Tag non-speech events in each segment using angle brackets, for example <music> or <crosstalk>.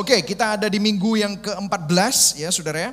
Oke, kita ada di minggu yang ke-14 ya saudara ya.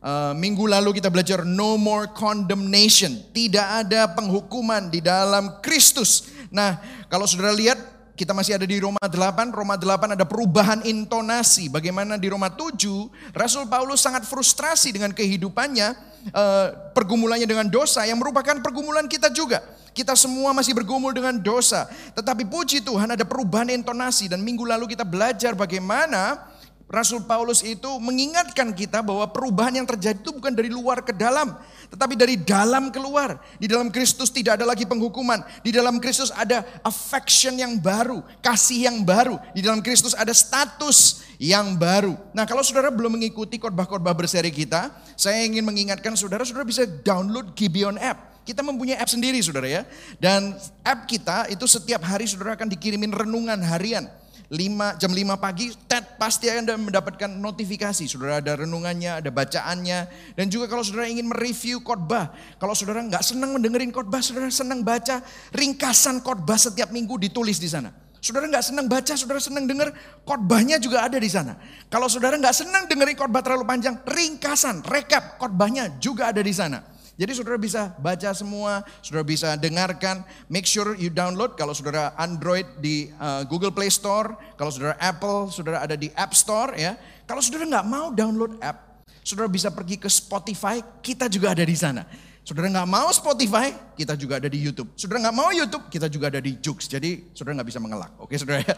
Uh, minggu lalu kita belajar no more condemnation. Tidak ada penghukuman di dalam Kristus. Nah, kalau saudara lihat kita masih ada di Roma 8, Roma 8 ada perubahan intonasi. Bagaimana di Roma 7, Rasul Paulus sangat frustrasi dengan kehidupannya, uh, pergumulannya dengan dosa yang merupakan pergumulan kita juga. Kita semua masih bergumul dengan dosa. Tetapi puji Tuhan ada perubahan intonasi dan minggu lalu kita belajar bagaimana Rasul Paulus itu mengingatkan kita bahwa perubahan yang terjadi itu bukan dari luar ke dalam, tetapi dari dalam keluar. Di dalam Kristus tidak ada lagi penghukuman. Di dalam Kristus ada affection yang baru, kasih yang baru. Di dalam Kristus ada status yang baru. Nah, kalau saudara belum mengikuti khotbah-khotbah berseri kita, saya ingin mengingatkan saudara, saudara bisa download Gibeon app. Kita mempunyai app sendiri saudara ya. Dan app kita itu setiap hari saudara akan dikirimin renungan harian. 5, jam 5 pagi, tet pasti Anda mendapatkan notifikasi. Saudara ada renungannya, ada bacaannya. Dan juga kalau saudara ingin mereview khotbah. Kalau saudara nggak senang mendengerin khotbah, saudara senang baca ringkasan khotbah setiap minggu ditulis di sana. Saudara nggak senang baca, saudara senang dengar, khotbahnya juga ada di sana. Kalau saudara nggak senang dengerin khotbah terlalu panjang, ringkasan, rekap khotbahnya juga ada di sana. Jadi saudara bisa baca semua, saudara bisa dengarkan. Make sure you download kalau saudara Android di uh, Google Play Store, kalau saudara Apple, saudara ada di App Store ya. Kalau saudara nggak mau download app, saudara bisa pergi ke Spotify, kita juga ada di sana. Saudara nggak mau Spotify, kita juga ada di YouTube. Saudara nggak mau YouTube, kita juga ada di Jux. Jadi saudara nggak bisa mengelak, oke saudara ya.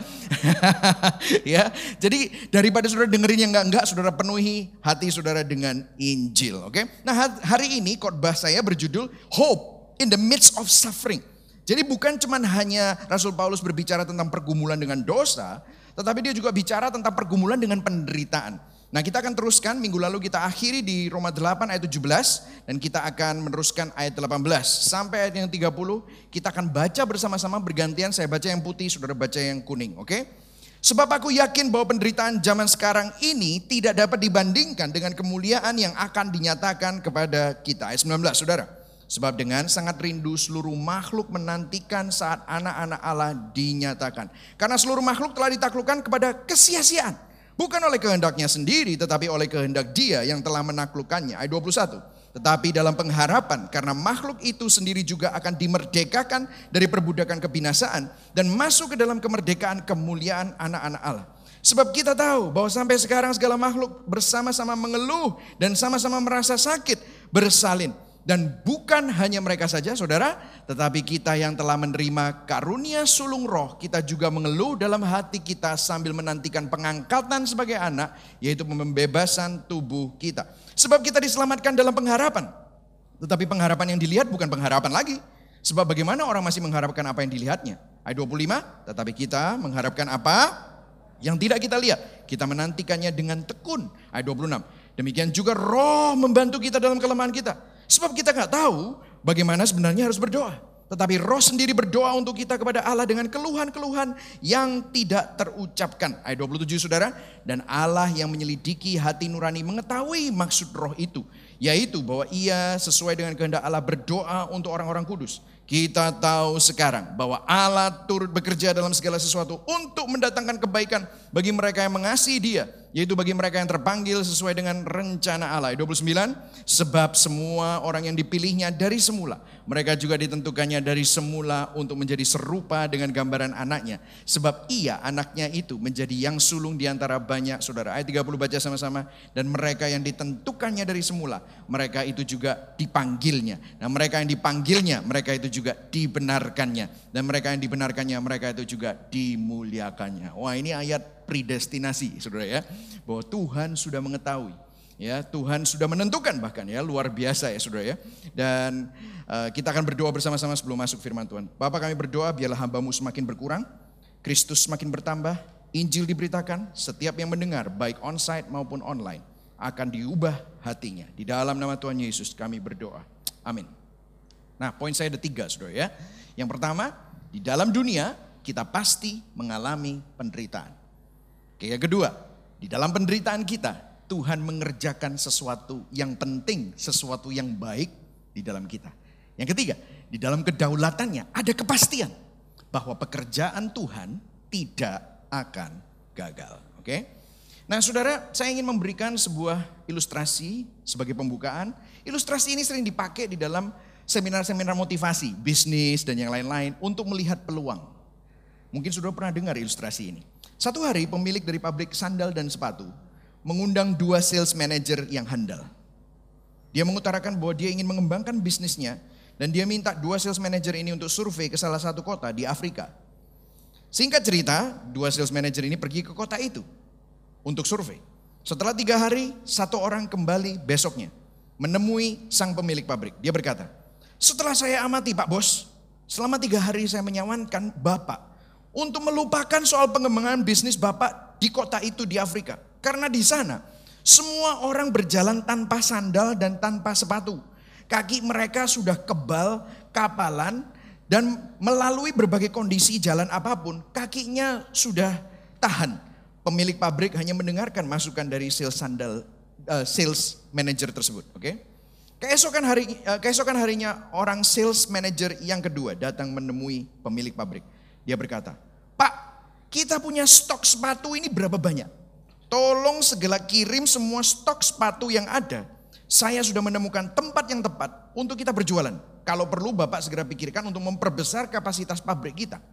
<laughs> ya, jadi daripada saudara dengerin yang nggak nggak, saudara penuhi hati saudara dengan Injil, oke? Nah hari ini khotbah saya berjudul Hope in the midst of suffering. Jadi bukan cuma hanya Rasul Paulus berbicara tentang pergumulan dengan dosa, tetapi dia juga bicara tentang pergumulan dengan penderitaan. Nah kita akan teruskan, minggu lalu kita akhiri di Roma 8 ayat 17 dan kita akan meneruskan ayat 18 sampai ayat yang 30 kita akan baca bersama-sama bergantian saya baca yang putih, saudara baca yang kuning, oke? Okay? Sebab aku yakin bahwa penderitaan zaman sekarang ini tidak dapat dibandingkan dengan kemuliaan yang akan dinyatakan kepada kita. Ayat 19 saudara. Sebab dengan sangat rindu seluruh makhluk menantikan saat anak-anak Allah dinyatakan. Karena seluruh makhluk telah ditaklukkan kepada kesia-siaan. Bukan oleh kehendaknya sendiri, tetapi oleh kehendak dia yang telah menaklukkannya. Ayat 21. Tetapi dalam pengharapan, karena makhluk itu sendiri juga akan dimerdekakan dari perbudakan kebinasaan dan masuk ke dalam kemerdekaan kemuliaan anak-anak Allah. Sebab kita tahu bahwa sampai sekarang segala makhluk bersama-sama mengeluh dan sama-sama merasa sakit, bersalin. Dan bukan hanya mereka saja saudara, tetapi kita yang telah menerima karunia sulung roh, kita juga mengeluh dalam hati kita sambil menantikan pengangkatan sebagai anak, yaitu pembebasan tubuh kita. Sebab kita diselamatkan dalam pengharapan. Tetapi pengharapan yang dilihat bukan pengharapan lagi. Sebab bagaimana orang masih mengharapkan apa yang dilihatnya? Ayat 25, tetapi kita mengharapkan apa yang tidak kita lihat. Kita menantikannya dengan tekun. Ayat 26, demikian juga roh membantu kita dalam kelemahan kita. Sebab kita nggak tahu bagaimana sebenarnya harus berdoa. Tetapi roh sendiri berdoa untuk kita kepada Allah dengan keluhan-keluhan yang tidak terucapkan. Ayat 27 saudara. Dan Allah yang menyelidiki hati nurani mengetahui maksud roh itu. Yaitu bahwa ia sesuai dengan kehendak Allah berdoa untuk orang-orang kudus. Kita tahu sekarang bahwa Allah turut bekerja dalam segala sesuatu untuk mendatangkan kebaikan bagi mereka yang mengasihi dia yaitu bagi mereka yang terpanggil sesuai dengan rencana Allah. 29, sebab semua orang yang dipilihnya dari semula, mereka juga ditentukannya dari semula untuk menjadi serupa dengan gambaran anaknya. Sebab ia, anaknya itu menjadi yang sulung di antara banyak saudara. Ayat 30 baca sama-sama. Dan mereka yang ditentukannya dari semula, mereka itu juga dipanggilnya. Nah mereka yang dipanggilnya, mereka itu juga dibenarkannya. Dan mereka yang dibenarkannya, mereka itu juga dimuliakannya. Wah ini ayat predestinasi, saudara ya, bahwa Tuhan sudah mengetahui, ya Tuhan sudah menentukan bahkan ya luar biasa ya saudara ya. Dan uh, kita akan berdoa bersama-sama sebelum masuk firman Tuhan. Bapak kami berdoa biarlah hambamu semakin berkurang, Kristus semakin bertambah, Injil diberitakan, setiap yang mendengar baik onsite maupun online akan diubah hatinya. Di dalam nama Tuhan Yesus kami berdoa. Amin. Nah poin saya ada tiga saudara ya. Yang pertama, di dalam dunia kita pasti mengalami penderitaan. Yang kedua, di dalam penderitaan kita, Tuhan mengerjakan sesuatu yang penting, sesuatu yang baik di dalam kita. Yang ketiga, di dalam kedaulatannya ada kepastian bahwa pekerjaan Tuhan tidak akan gagal. Oke? Nah saudara, saya ingin memberikan sebuah ilustrasi sebagai pembukaan. Ilustrasi ini sering dipakai di dalam seminar-seminar motivasi, bisnis dan yang lain-lain untuk melihat peluang. Mungkin sudah pernah dengar ilustrasi ini. Satu hari pemilik dari pabrik sandal dan sepatu mengundang dua sales manager yang handal. Dia mengutarakan bahwa dia ingin mengembangkan bisnisnya dan dia minta dua sales manager ini untuk survei ke salah satu kota di Afrika. Singkat cerita, dua sales manager ini pergi ke kota itu untuk survei. Setelah tiga hari, satu orang kembali besoknya menemui sang pemilik pabrik. Dia berkata, setelah saya amati Pak Bos, selama tiga hari saya menyawankan Bapak untuk melupakan soal pengembangan bisnis Bapak di kota itu di Afrika. Karena di sana semua orang berjalan tanpa sandal dan tanpa sepatu. Kaki mereka sudah kebal, kapalan, dan melalui berbagai kondisi jalan apa pun, kakinya sudah tahan pemilik pabrik hanya mendengarkan masukan dari sales sandal uh, sales manager tersebut, oke? Okay? Keesokan hari uh, keesokan harinya orang sales manager yang kedua datang menemui pemilik pabrik. Dia berkata, "Pak, kita punya stok sepatu ini berapa banyak? Tolong segera kirim semua stok sepatu yang ada. Saya sudah menemukan tempat yang tepat untuk kita berjualan. Kalau perlu Bapak segera pikirkan untuk memperbesar kapasitas pabrik kita."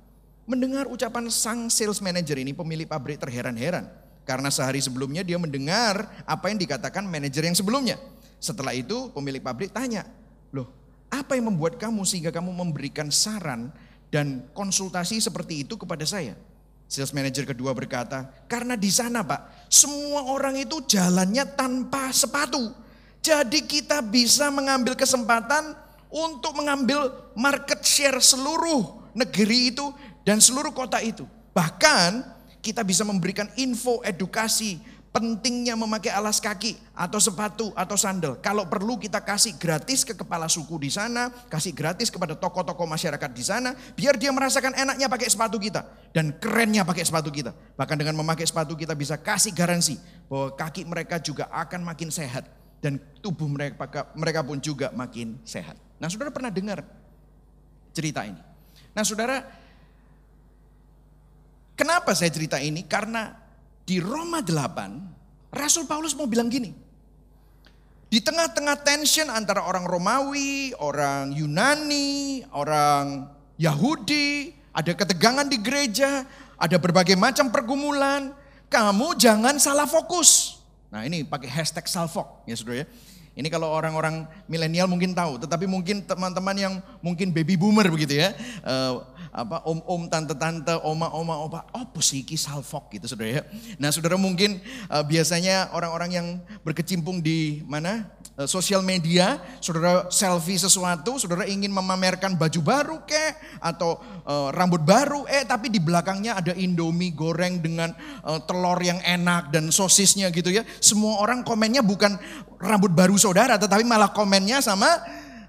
Mendengar ucapan sang sales manager ini pemilik pabrik terheran-heran. Karena sehari sebelumnya dia mendengar apa yang dikatakan manajer yang sebelumnya. Setelah itu pemilik pabrik tanya, loh apa yang membuat kamu sehingga kamu memberikan saran dan konsultasi seperti itu kepada saya? Sales manager kedua berkata, karena di sana pak, semua orang itu jalannya tanpa sepatu. Jadi kita bisa mengambil kesempatan untuk mengambil market share seluruh negeri itu dan seluruh kota itu. Bahkan kita bisa memberikan info edukasi pentingnya memakai alas kaki atau sepatu atau sandal. Kalau perlu kita kasih gratis ke kepala suku di sana, kasih gratis kepada tokoh-tokoh masyarakat di sana, biar dia merasakan enaknya pakai sepatu kita dan kerennya pakai sepatu kita. Bahkan dengan memakai sepatu kita bisa kasih garansi bahwa kaki mereka juga akan makin sehat dan tubuh mereka mereka pun juga makin sehat. Nah, Saudara pernah dengar cerita ini? Nah, Saudara, Kenapa saya cerita ini? Karena di Roma 8, Rasul Paulus mau bilang gini. Di tengah-tengah tension antara orang Romawi, orang Yunani, orang Yahudi, ada ketegangan di gereja, ada berbagai macam pergumulan. Kamu jangan salah fokus. Nah ini pakai hashtag salfok ya saudara ya. Ini kalau orang-orang milenial mungkin tahu, tetapi mungkin teman-teman yang mungkin baby boomer begitu ya. Uh, apa om-om, tante-tante, oma-oma, opa, oh posiki salfok gitu saudara ya. Nah saudara mungkin uh, biasanya orang-orang yang berkecimpung di mana uh, sosial media, saudara selfie sesuatu, saudara ingin memamerkan baju baru kek atau uh, rambut baru, eh tapi di belakangnya ada indomie goreng dengan uh, telur yang enak dan sosisnya gitu ya. Semua orang komennya bukan rambut baru saudara, tetapi malah komennya sama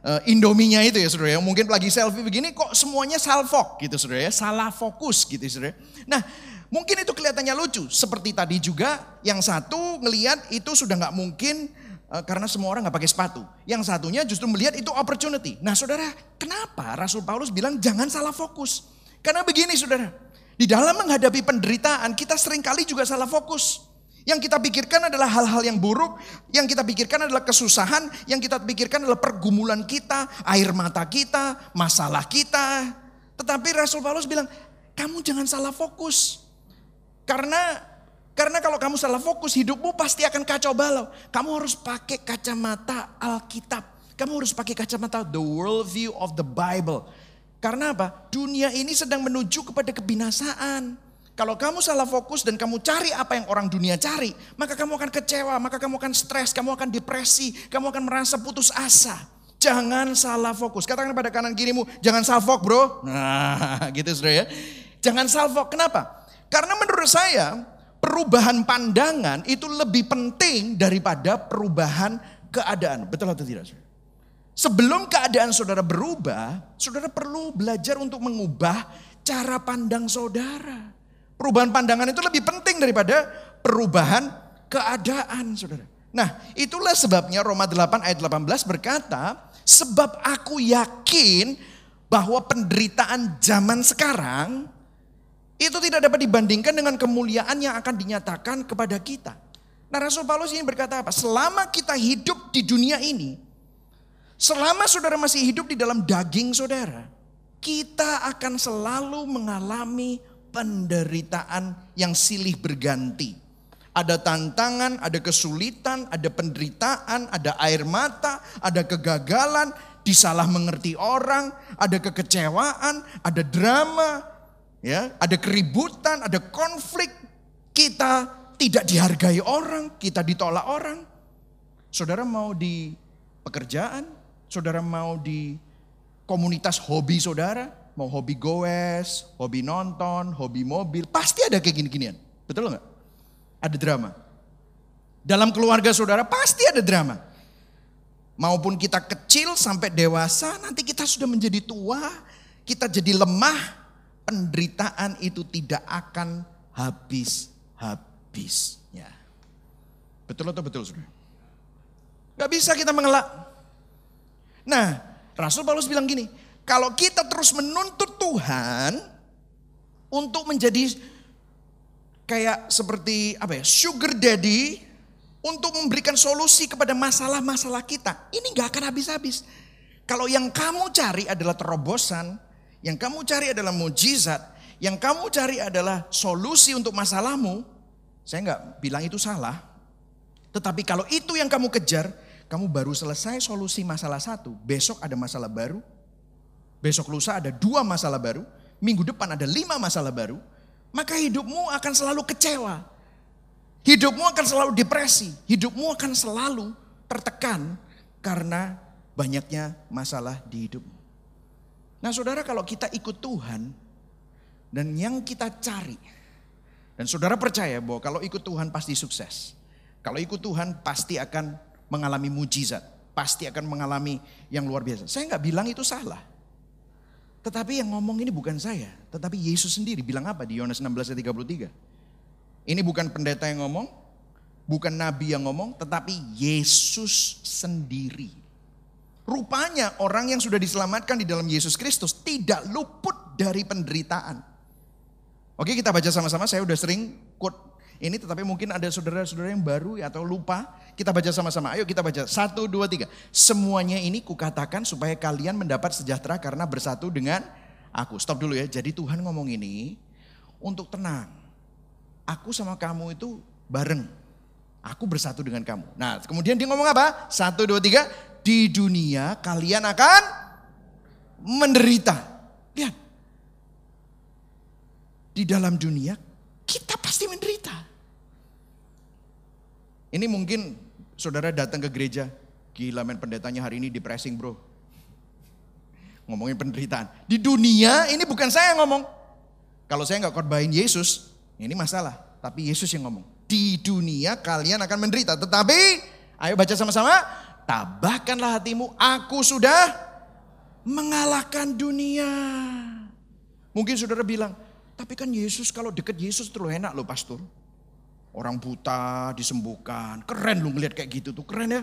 uh, Indominya itu ya saudara ya. Mungkin lagi selfie begini kok semuanya salfok gitu saudara ya. Salah fokus gitu saudara. Nah mungkin itu kelihatannya lucu. Seperti tadi juga yang satu ngelihat itu sudah nggak mungkin uh, karena semua orang nggak pakai sepatu. Yang satunya justru melihat itu opportunity. Nah saudara kenapa Rasul Paulus bilang jangan salah fokus. Karena begini saudara. Di dalam menghadapi penderitaan kita sering kali juga salah fokus. Yang kita pikirkan adalah hal-hal yang buruk, yang kita pikirkan adalah kesusahan, yang kita pikirkan adalah pergumulan kita, air mata kita, masalah kita. Tetapi Rasul Paulus bilang, kamu jangan salah fokus. Karena karena kalau kamu salah fokus, hidupmu pasti akan kacau balau. Kamu harus pakai kacamata Alkitab. Kamu harus pakai kacamata the world view of the Bible. Karena apa? Dunia ini sedang menuju kepada kebinasaan. Kalau kamu salah fokus dan kamu cari apa yang orang dunia cari, maka kamu akan kecewa, maka kamu akan stres, kamu akan depresi, kamu akan merasa putus asa. Jangan salah fokus. Katakan pada kanan kirimu, jangan salfok bro. Nah <laughs> gitu sudah ya. Jangan salfok. Kenapa? Karena menurut saya perubahan pandangan itu lebih penting daripada perubahan keadaan. Betul atau tidak? Sebelum keadaan saudara berubah, saudara perlu belajar untuk mengubah cara pandang saudara. Perubahan pandangan itu lebih penting daripada perubahan keadaan, saudara. Nah, itulah sebabnya Roma 8 ayat 18 berkata, sebab aku yakin bahwa penderitaan zaman sekarang Itu tidak dapat dibandingkan dengan kemuliaan yang akan dinyatakan kepada kita. Nah Rasul Paulus ini berkata apa? Selama kita hidup di dunia ini, selama saudara masih hidup di dalam daging saudara, kita akan selalu mengalami penderitaan yang silih berganti. Ada tantangan, ada kesulitan, ada penderitaan, ada air mata, ada kegagalan, disalah mengerti orang, ada kekecewaan, ada drama, ya, ada keributan, ada konflik. Kita tidak dihargai orang, kita ditolak orang. Saudara mau di pekerjaan, saudara mau di komunitas hobi saudara, mau hobi goes, hobi nonton, hobi mobil, pasti ada kayak gini-ginian. Betul nggak? Ada drama. Dalam keluarga saudara pasti ada drama. Maupun kita kecil sampai dewasa, nanti kita sudah menjadi tua, kita jadi lemah, penderitaan itu tidak akan habis-habisnya. Betul atau betul saudara? Gak bisa kita mengelak. Nah, Rasul Paulus bilang gini, kalau kita terus menuntut Tuhan untuk menjadi kayak seperti apa ya, sugar daddy untuk memberikan solusi kepada masalah-masalah kita, ini gak akan habis-habis. Kalau yang kamu cari adalah terobosan, yang kamu cari adalah mujizat, yang kamu cari adalah solusi untuk masalahmu, saya nggak bilang itu salah. Tetapi kalau itu yang kamu kejar, kamu baru selesai solusi masalah satu, besok ada masalah baru, besok lusa ada dua masalah baru, minggu depan ada lima masalah baru, maka hidupmu akan selalu kecewa. Hidupmu akan selalu depresi, hidupmu akan selalu tertekan karena banyaknya masalah di hidupmu. Nah saudara kalau kita ikut Tuhan dan yang kita cari. Dan saudara percaya bahwa kalau ikut Tuhan pasti sukses. Kalau ikut Tuhan pasti akan mengalami mujizat. Pasti akan mengalami yang luar biasa. Saya nggak bilang itu salah. Tetapi yang ngomong ini bukan saya. Tetapi Yesus sendiri bilang apa di Yohanes 16 ayat 33. Ini bukan pendeta yang ngomong. Bukan nabi yang ngomong. Tetapi Yesus sendiri Rupanya orang yang sudah diselamatkan di dalam Yesus Kristus tidak luput dari penderitaan. Oke kita baca sama-sama, saya udah sering quote ini tetapi mungkin ada saudara-saudara yang baru atau lupa. Kita baca sama-sama, ayo kita baca. Satu, dua, tiga. Semuanya ini kukatakan supaya kalian mendapat sejahtera karena bersatu dengan aku. Stop dulu ya, jadi Tuhan ngomong ini untuk tenang. Aku sama kamu itu bareng. Aku bersatu dengan kamu. Nah kemudian dia ngomong apa? Satu, dua, tiga di dunia kalian akan menderita. Lihat. Di dalam dunia kita pasti menderita. Ini mungkin saudara datang ke gereja, gila men pendetanya hari ini depressing bro. Ngomongin penderitaan. Di dunia ini bukan saya yang ngomong. Kalau saya nggak korbain Yesus, ini masalah. Tapi Yesus yang ngomong. Di dunia kalian akan menderita. Tetapi, ayo baca sama-sama tabahkanlah hatimu, aku sudah mengalahkan dunia. Mungkin saudara bilang, tapi kan Yesus kalau deket Yesus terlalu enak loh pastor. Orang buta disembuhkan, keren lu ngeliat kayak gitu tuh, keren ya.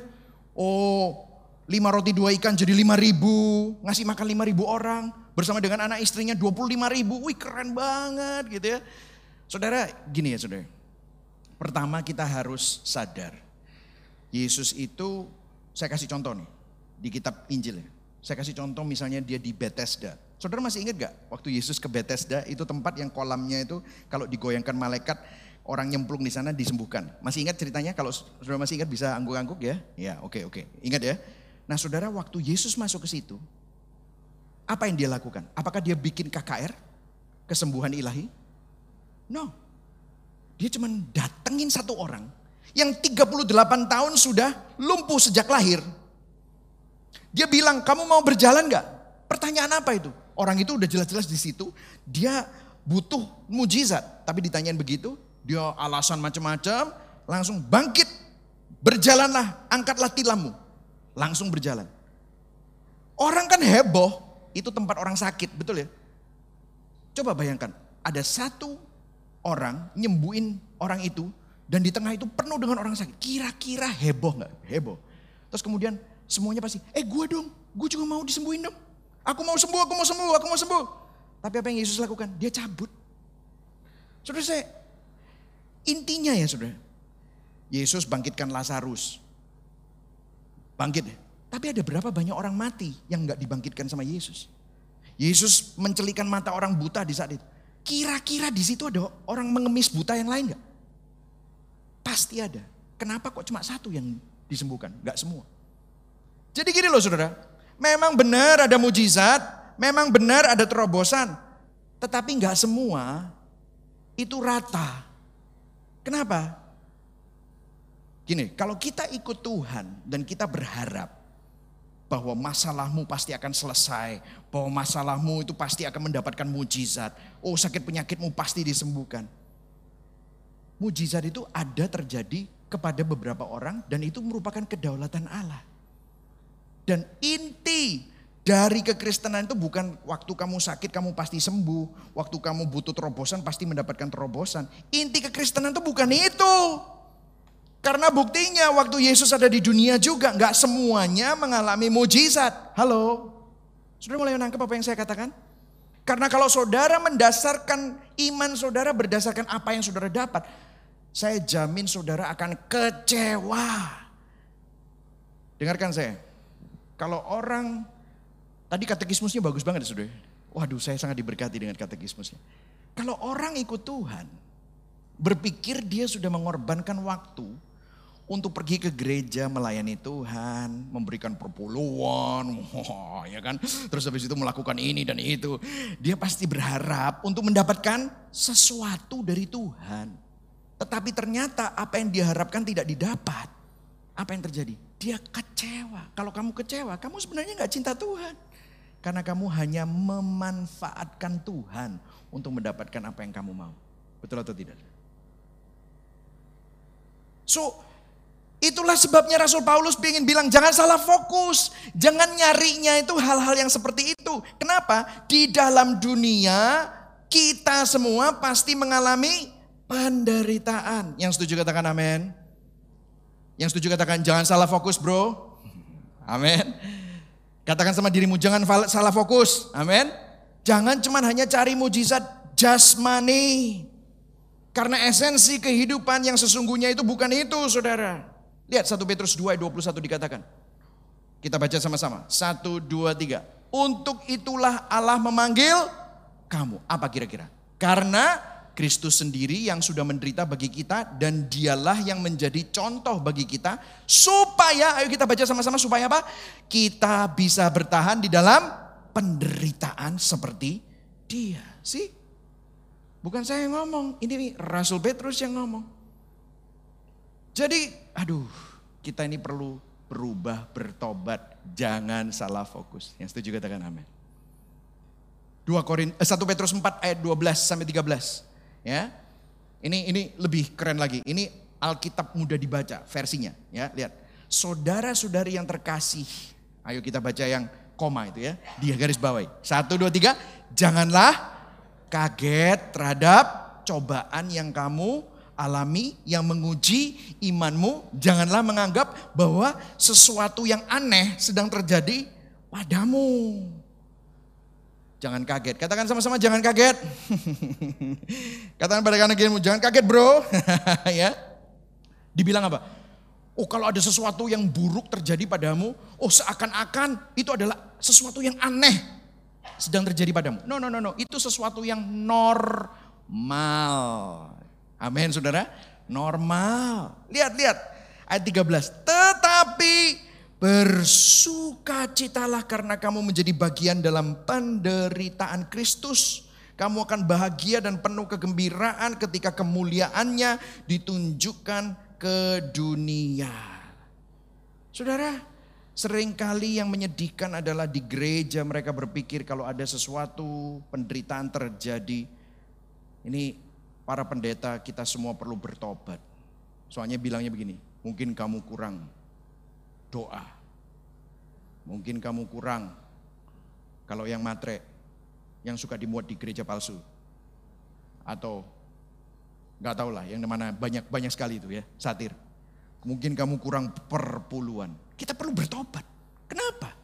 Oh, lima roti dua ikan jadi lima ribu, ngasih makan lima ribu orang. Bersama dengan anak istrinya dua puluh lima ribu, wih keren banget gitu ya. Saudara, gini ya saudara. Pertama kita harus sadar, Yesus itu saya kasih contoh nih di kitab Injil. Ya. Saya kasih contoh misalnya dia di Bethesda. Saudara masih ingat gak waktu Yesus ke Bethesda itu tempat yang kolamnya itu kalau digoyangkan malaikat orang nyemplung di sana disembuhkan. Masih ingat ceritanya? Kalau saudara masih ingat bisa angguk-angguk ya? Ya oke okay, oke. Okay. Ingat ya? Nah saudara waktu Yesus masuk ke situ, apa yang dia lakukan? Apakah dia bikin KKR? Kesembuhan ilahi? No. Dia cuma datengin satu orang yang 38 tahun sudah lumpuh sejak lahir. Dia bilang, kamu mau berjalan gak? Pertanyaan apa itu? Orang itu udah jelas-jelas di situ, dia butuh mujizat. Tapi ditanyain begitu, dia alasan macam-macam, langsung bangkit. Berjalanlah, angkatlah tilammu. Langsung berjalan. Orang kan heboh, itu tempat orang sakit, betul ya? Coba bayangkan, ada satu orang nyembuhin orang itu dan di tengah itu penuh dengan orang sakit. Kira-kira heboh nggak? Heboh. Terus kemudian semuanya pasti, eh gue dong, gue juga mau disembuhin dong. Aku mau sembuh, aku mau sembuh, aku mau sembuh. Tapi apa yang Yesus lakukan? Dia cabut. Saudara saya, intinya ya saudara, Yesus bangkitkan Lazarus. Bangkit. Tapi ada berapa banyak orang mati yang nggak dibangkitkan sama Yesus? Yesus mencelikan mata orang buta di saat itu. Kira-kira di situ ada orang mengemis buta yang lain nggak? Pasti ada. Kenapa kok cuma satu yang disembuhkan? Nggak semua. Jadi gini loh saudara, memang benar ada mujizat, memang benar ada terobosan. Tetapi nggak semua itu rata. Kenapa? Gini, kalau kita ikut Tuhan dan kita berharap bahwa masalahmu pasti akan selesai, bahwa masalahmu itu pasti akan mendapatkan mujizat. Oh, sakit penyakitmu pasti disembuhkan. Mujizat itu ada terjadi kepada beberapa orang dan itu merupakan kedaulatan Allah. Dan inti dari kekristenan itu bukan waktu kamu sakit kamu pasti sembuh, waktu kamu butuh terobosan pasti mendapatkan terobosan. Inti kekristenan itu bukan itu. Karena buktinya waktu Yesus ada di dunia juga nggak semuanya mengalami mujizat. Halo, sudah mulai menangkap apa yang saya katakan? Karena kalau saudara mendasarkan iman saudara berdasarkan apa yang saudara dapat, saya jamin saudara akan kecewa. Dengarkan saya, kalau orang tadi katekismusnya bagus banget saudara. Waduh, saya sangat diberkati dengan katekismusnya. Kalau orang ikut Tuhan, berpikir dia sudah mengorbankan waktu untuk pergi ke gereja melayani Tuhan, memberikan perpuluhan, wah, ya kan? Terus habis itu melakukan ini dan itu. Dia pasti berharap untuk mendapatkan sesuatu dari Tuhan. Tetapi ternyata apa yang diharapkan tidak didapat. Apa yang terjadi? Dia kecewa. Kalau kamu kecewa, kamu sebenarnya nggak cinta Tuhan. Karena kamu hanya memanfaatkan Tuhan untuk mendapatkan apa yang kamu mau. Betul atau tidak? So, Itulah sebabnya Rasul Paulus ingin bilang jangan salah fokus. Jangan nyarinya itu hal-hal yang seperti itu. Kenapa? Di dalam dunia kita semua pasti mengalami penderitaan. Yang setuju katakan amin. Yang setuju katakan jangan salah fokus bro. Amin. Katakan sama dirimu jangan salah fokus. Amin. Jangan cuma hanya cari mujizat jasmani. Karena esensi kehidupan yang sesungguhnya itu bukan itu saudara. Lihat 1 Petrus 2 ayat 21 dikatakan. Kita baca sama-sama. 1, 2, 3. Untuk itulah Allah memanggil kamu. Apa kira-kira? Karena Kristus sendiri yang sudah menderita bagi kita dan dialah yang menjadi contoh bagi kita supaya ayo kita baca sama-sama supaya apa? Kita bisa bertahan di dalam penderitaan seperti dia. Sih? Bukan saya yang ngomong, ini Rasul Petrus yang ngomong. Jadi, aduh, kita ini perlu berubah, bertobat, jangan salah fokus. Yang setuju katakan amin. 2 Korin, eh, 1 Petrus 4 ayat 12 sampai 13. Ya. Ini ini lebih keren lagi. Ini Alkitab mudah dibaca versinya, ya. Lihat. Saudara-saudari yang terkasih. Ayo kita baca yang koma itu ya. Dia garis bawahi. Satu, dua, tiga. Janganlah kaget terhadap cobaan yang kamu alami yang menguji imanmu, janganlah menganggap bahwa sesuatu yang aneh sedang terjadi padamu. Jangan kaget. Katakan sama-sama jangan kaget. <laughs> Katakan pada kanan kirimu jangan kaget bro. <laughs> ya. Dibilang apa? Oh kalau ada sesuatu yang buruk terjadi padamu, oh seakan-akan itu adalah sesuatu yang aneh sedang terjadi padamu. No, no, no, no. Itu sesuatu yang normal. Amin saudara. Normal. Lihat, lihat. Ayat 13. Tetapi bersukacitalah karena kamu menjadi bagian dalam penderitaan Kristus. Kamu akan bahagia dan penuh kegembiraan ketika kemuliaannya ditunjukkan ke dunia. Saudara, sering kali yang menyedihkan adalah di gereja mereka berpikir kalau ada sesuatu penderitaan terjadi. Ini para pendeta kita semua perlu bertobat. Soalnya bilangnya begini, mungkin kamu kurang doa. Mungkin kamu kurang kalau yang matre, yang suka dimuat di gereja palsu. Atau nggak tahu lah, yang mana banyak banyak sekali itu ya, satir. Mungkin kamu kurang perpuluhan. Kita perlu bertobat. Kenapa?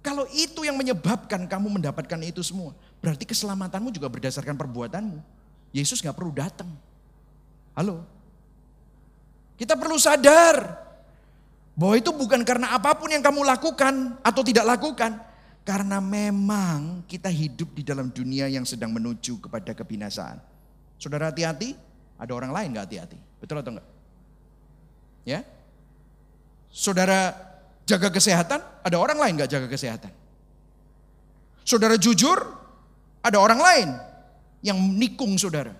Kalau itu yang menyebabkan kamu mendapatkan itu semua, berarti keselamatanmu juga berdasarkan perbuatanmu Yesus nggak perlu datang. Halo. Kita perlu sadar bahwa itu bukan karena apa pun yang kamu lakukan atau tidak lakukan. Karena memang kita hidup di dalam dunia yang sedang menuju kepada kebinasaan. Saudara hati-hati, ada orang lain nggak hati-hati. Betul atau enggak? Ya. Saudara jaga kesehatan, ada orang lain nggak jaga kesehatan. Saudara jujur, ada orang lain yang nikung saudara.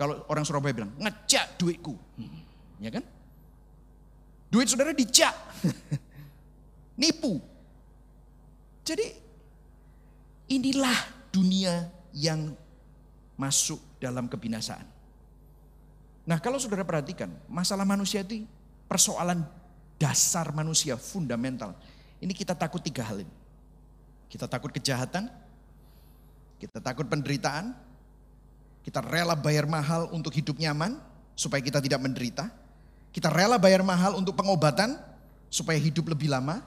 Kalau orang Surabaya bilang, ngecak duitku. Hmm, ya kan? Duit saudara dicak. <laughs> Nipu. Jadi inilah dunia yang masuk dalam kebinasaan. Nah kalau saudara perhatikan, masalah manusia itu persoalan dasar manusia fundamental. Ini kita takut tiga hal ini. Kita takut kejahatan, kita takut penderitaan, kita rela bayar mahal untuk hidup nyaman supaya kita tidak menderita. Kita rela bayar mahal untuk pengobatan supaya hidup lebih lama,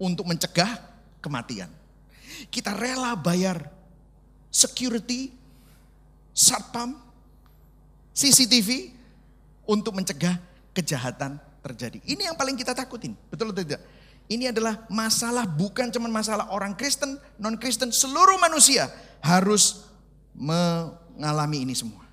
untuk mencegah kematian. Kita rela bayar security, satpam, CCTV untuk mencegah kejahatan terjadi. Ini yang paling kita takutin, betul atau tidak? Ini adalah masalah bukan cuma masalah orang Kristen, non Kristen, seluruh manusia harus mengalami ini semua.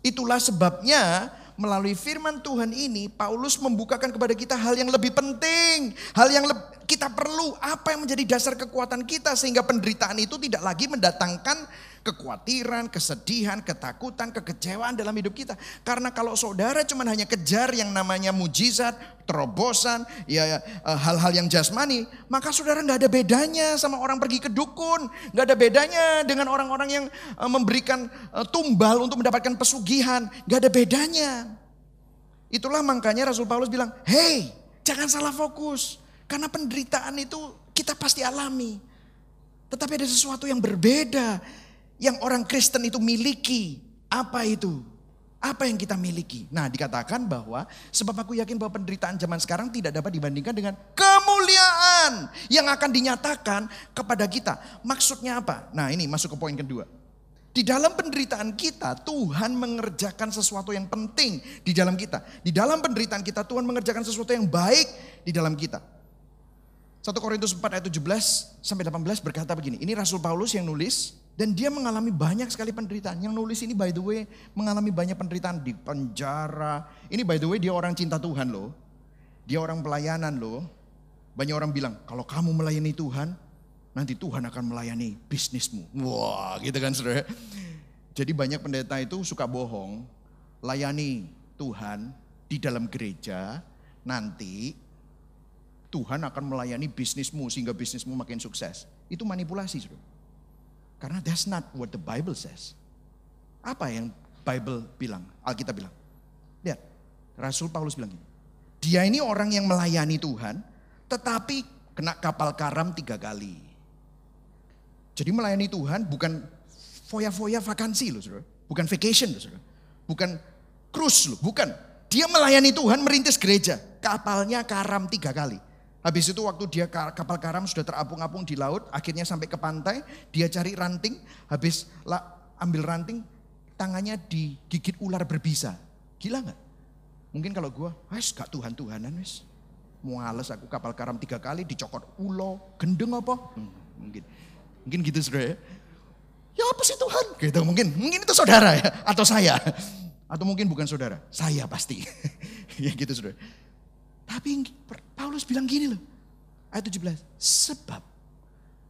Itulah sebabnya melalui firman Tuhan ini Paulus membukakan kepada kita hal yang lebih penting, hal yang kita perlu, apa yang menjadi dasar kekuatan kita sehingga penderitaan itu tidak lagi mendatangkan kekhawatiran, kesedihan, ketakutan, kekecewaan dalam hidup kita. Karena kalau saudara cuma hanya kejar yang namanya mujizat, terobosan, ya, ya eh, hal-hal yang jasmani, maka saudara nggak ada bedanya sama orang pergi ke dukun, nggak ada bedanya dengan orang-orang yang eh, memberikan eh, tumbal untuk mendapatkan pesugihan, nggak ada bedanya. Itulah makanya Rasul Paulus bilang, hey jangan salah fokus. Karena penderitaan itu kita pasti alami. Tetapi ada sesuatu yang berbeda yang orang Kristen itu miliki. Apa itu? Apa yang kita miliki? Nah dikatakan bahwa sebab aku yakin bahwa penderitaan zaman sekarang tidak dapat dibandingkan dengan kemuliaan yang akan dinyatakan kepada kita. Maksudnya apa? Nah ini masuk ke poin kedua. Di dalam penderitaan kita Tuhan mengerjakan sesuatu yang penting di dalam kita. Di dalam penderitaan kita Tuhan mengerjakan sesuatu yang baik di dalam kita. 1 Korintus 4 ayat 17 sampai 18 berkata begini. Ini Rasul Paulus yang nulis dan dia mengalami banyak sekali penderitaan. Yang nulis ini by the way mengalami banyak penderitaan di penjara. Ini by the way dia orang cinta Tuhan loh. Dia orang pelayanan loh. Banyak orang bilang kalau kamu melayani Tuhan nanti Tuhan akan melayani bisnismu. Wah gitu kan saudara. Jadi banyak pendeta itu suka bohong. Layani Tuhan di dalam gereja nanti Tuhan akan melayani bisnismu sehingga bisnismu makin sukses. Itu manipulasi saudara. Karena that's not what the Bible says. Apa yang Bible bilang, Alkitab bilang. Lihat, Rasul Paulus bilang ini. Dia ini orang yang melayani Tuhan, tetapi kena kapal karam tiga kali. Jadi melayani Tuhan bukan foya-foya vakansi loh saudara. Bukan vacation loh saudara. Bukan cruise loh, bukan. Dia melayani Tuhan merintis gereja. Kapalnya karam tiga kali. Habis itu waktu dia kapal karam sudah terapung-apung di laut, akhirnya sampai ke pantai, dia cari ranting, habis ambil ranting, tangannya digigit ular berbisa. Gila nggak? Mungkin kalau gue, wes gak Tuhan-Tuhanan wes. Muales aku kapal karam tiga kali, dicokot ulo, gendeng apa? Hmm, mungkin. Mungkin gitu saudara ya. Ya apa sih Tuhan? Gitu mungkin. Mungkin itu saudara ya, atau saya. Atau mungkin bukan saudara, saya pasti. <laughs> ya gitu saudara. Tapi Paulus bilang gini loh. Ayat 17. Sebab